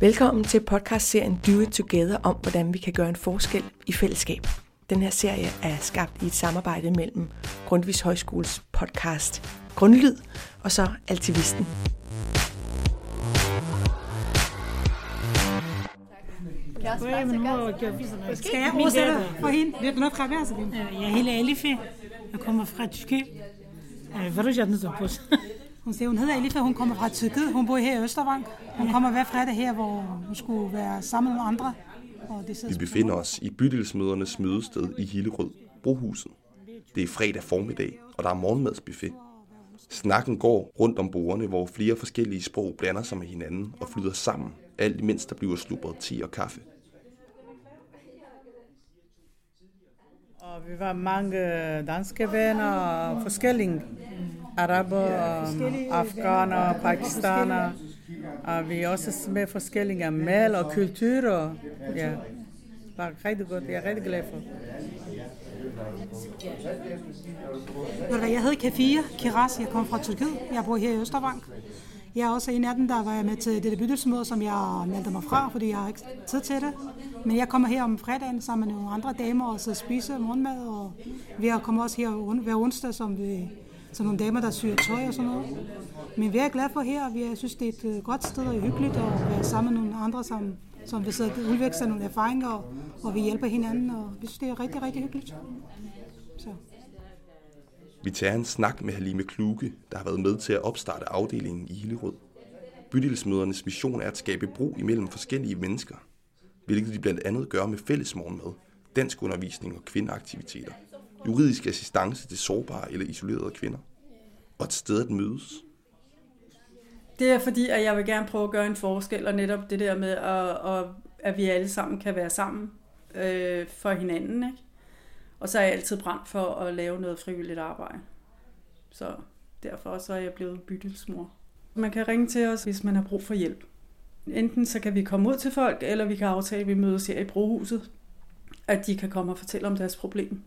Velkommen til podcastserien Do It Together om, hvordan vi kan gøre en forskel i fællesskab. Den her serie er skabt i et samarbejde mellem Grundvis Højskoles podcast Grundlyd og så Altivisten. Skal jeg oversætte for hende? Det du noget fra hver side. Jeg hele Alife. Jeg kommer fra Tyskland. Øh, hvad er det, hun siger, hun hedder Elifa, hun kommer fra Tyrkiet. Hun bor her i Østervang. Hun kommer hver fredag her, hvor hun skulle være sammen med andre. Og det Vi befinder os i bydelsmødernes mødested i Hillerød, Brohuset. Det er fredag formiddag, og der er morgenmadsbuffet. Snakken går rundt om bordene, hvor flere forskellige sprog blander sig med hinanden og flyder sammen, alt imens der bliver slubret te og kaffe. Og vi var mange danske venner og forskellige araber, afghaner, pakistaner. Og vi er også med forskellige mal og kulturer. Ja, det var rigtig godt. Jeg er rigtig glad for. Jeg hedder Kafia Kiras, jeg kommer fra Tyrkiet. Jeg bor her i Østervang. Jeg er også en af dem, der var med til det bydelsmøde, som jeg meldte mig fra, fordi jeg har ikke tid til det. Men jeg kommer her om fredagen sammen med nogle andre damer og så spiser morgenmad. Og vi kommer også her hver onsdag, som vi så nogle damer, der syr tøj og sådan noget. Men vi er glade for her, vi synes, det er et øh, godt sted og hyggeligt at være sammen med nogle andre, som, som vi sidder og udveksle nogle erfaringer, og, og vi hjælper hinanden, og vi synes, det er rigtig, rigtig hyggeligt. Så. Vi tager en snak med Halime Kluge, der har været med til at opstarte afdelingen i Hillerød. Bydelsmødernes mission er at skabe bro imellem forskellige mennesker, hvilket de blandt andet gør med fælles morgenmad, dansk undervisning og kvindeaktiviteter juridisk assistance til sårbare eller isolerede kvinder, og et sted at mødes. Det er fordi, at jeg vil gerne prøve at gøre en forskel, og netop det der med, at, at vi alle sammen kan være sammen øh, for hinanden. Ikke? Og så er jeg altid brændt for at lave noget frivilligt arbejde. Så derfor så er jeg blevet bydelsmor. Man kan ringe til os, hvis man har brug for hjælp. Enten så kan vi komme ud til folk, eller vi kan aftale, at vi mødes her i Brohuset, at de kan komme og fortælle om deres problem.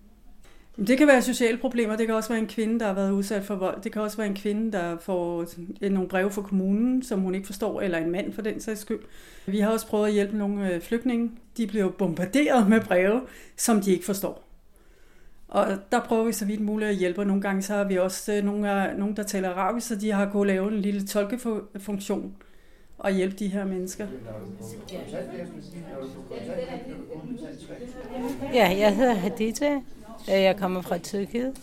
Det kan være sociale problemer, det kan også være en kvinde, der har været udsat for vold, det kan også være en kvinde, der får nogle breve fra kommunen, som hun ikke forstår, eller en mand for den sags skyld. Vi har også prøvet at hjælpe nogle øh, flygtninge. De bliver bombarderet med breve, som de ikke forstår. Og der prøver vi så vidt muligt at hjælpe, og nogle gange så har vi også øh, nogle, nogle der taler arabisk, så de har kunnet lave en lille tolkefunktion at hjælpe de her mennesker. Ja, jeg hedder Hadita. Jeg kommer fra Tyrkiet.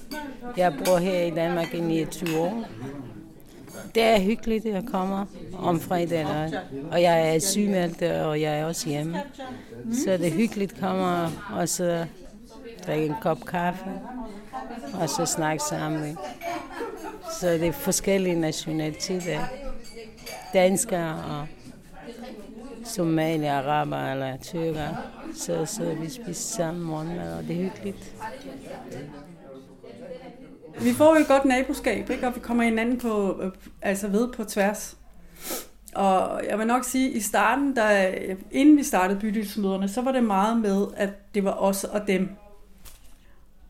Jeg bor her i Danmark i 29 år. Det er hyggeligt, at jeg kommer om fredagen, og jeg er sygemeldt, og jeg er også hjemme. Så det er hyggeligt at komme og så drikke en kop kaffe, og så snakke sammen. Så det er forskellige nationaliteter. Danskere og somalier, araber eller tyrker. Så, så vi spiser sammen morgenmad, og det er hyggeligt. Vi får jo et godt naboskab, ikke? og vi kommer hinanden på, øh, altså ved på tværs. Og jeg vil nok sige, at i starten, da, inden vi startede bydelsmøderne, så var det meget med, at det var os og dem.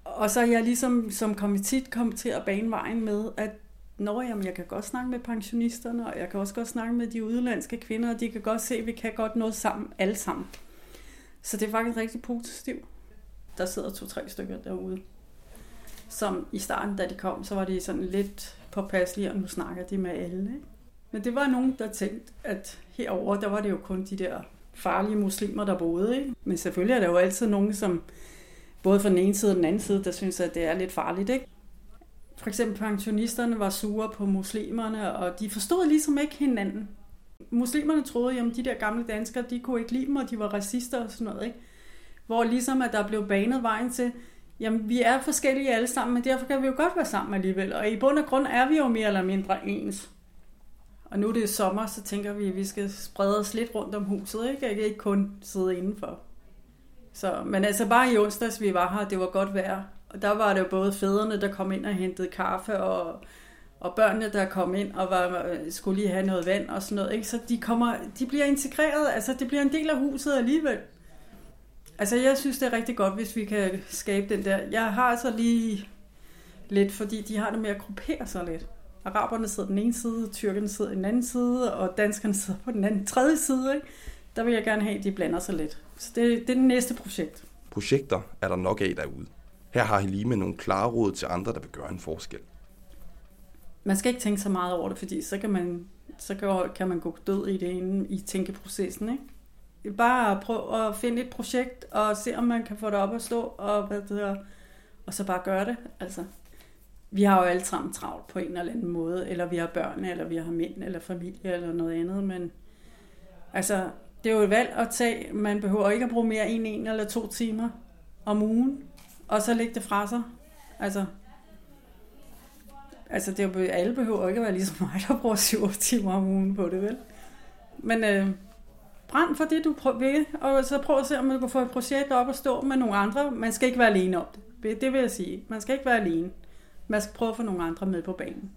Og så er jeg ligesom som komitet kom til at bane vejen med, at Nå, jamen, jeg kan godt snakke med pensionisterne, og jeg kan også godt snakke med de udenlandske kvinder, og de kan godt se, at vi kan godt noget sammen, alle sammen. Så det er faktisk rigtig positivt. Der sidder to-tre stykker derude, som i starten, da de kom, så var de sådan lidt påpasselige, og nu snakker de med alle. Ikke? Men det var nogen, der tænkte, at herover der var det jo kun de der farlige muslimer, der boede. Ikke? Men selvfølgelig er der jo altid nogen, som både fra den ene side og den anden side, der synes, at det er lidt farligt. Ikke? For eksempel pensionisterne var sure på muslimerne, og de forstod ligesom ikke hinanden. Muslimerne troede, at de der gamle danskere, de kunne ikke lide dem, og de var racister og sådan noget. Ikke? Hvor ligesom at der blev banet vejen til, jamen vi er forskellige alle sammen, men derfor kan vi jo godt være sammen alligevel. Og i bund og grund er vi jo mere eller mindre ens. Og nu er det sommer, så tænker vi, at vi skal sprede os lidt rundt om huset, ikke? Jeg kan ikke kun sidde indenfor. Så, men altså bare i onsdags, vi var her, det var godt vejr. Og der var det jo både fædrene, der kom ind og hentede kaffe, og, og børnene, der kom ind og var, øh, skulle lige have noget vand og sådan noget. Ikke? Så de, kommer, de bliver integreret, altså det bliver en del af huset alligevel. Altså jeg synes, det er rigtig godt, hvis vi kan skabe den der. Jeg har så lige lidt, fordi de har det med at gruppere sig lidt. araberne sidder den ene side, tyrkerne sidder den anden side, og danskerne sidder på den anden tredje side. Ikke? Der vil jeg gerne have, at de blander sig lidt. Så det, det er det næste projekt. Projekter er der nok af derude. Her har Helime nogle klare råd til andre, der vil gøre en forskel. Man skal ikke tænke så meget over det, fordi så kan man, så kan man gå død i det inde i tænkeprocessen. Ikke? Bare prøv at finde et projekt og se, om man kan få det op at stå, og, hvad det hedder, og så bare gøre det. Altså, vi har jo alle sammen travlt på en eller anden måde, eller vi har børn, eller vi har mænd, eller familie, eller noget andet, men altså, det er jo et valg at tage. Man behøver ikke at bruge mere end en eller to timer om ugen, og så lægge det fra sig. Altså, altså det er jo, alle behøver ikke at være ligesom mig, der bruger 7 timer om ugen på det, vel? Men øh, brænd for det, du prøver og så prøv at se, om du kan få et projekt op at stå med nogle andre. Man skal ikke være alene om det. Det vil jeg sige. Man skal ikke være alene. Man skal prøve at få nogle andre med på banen.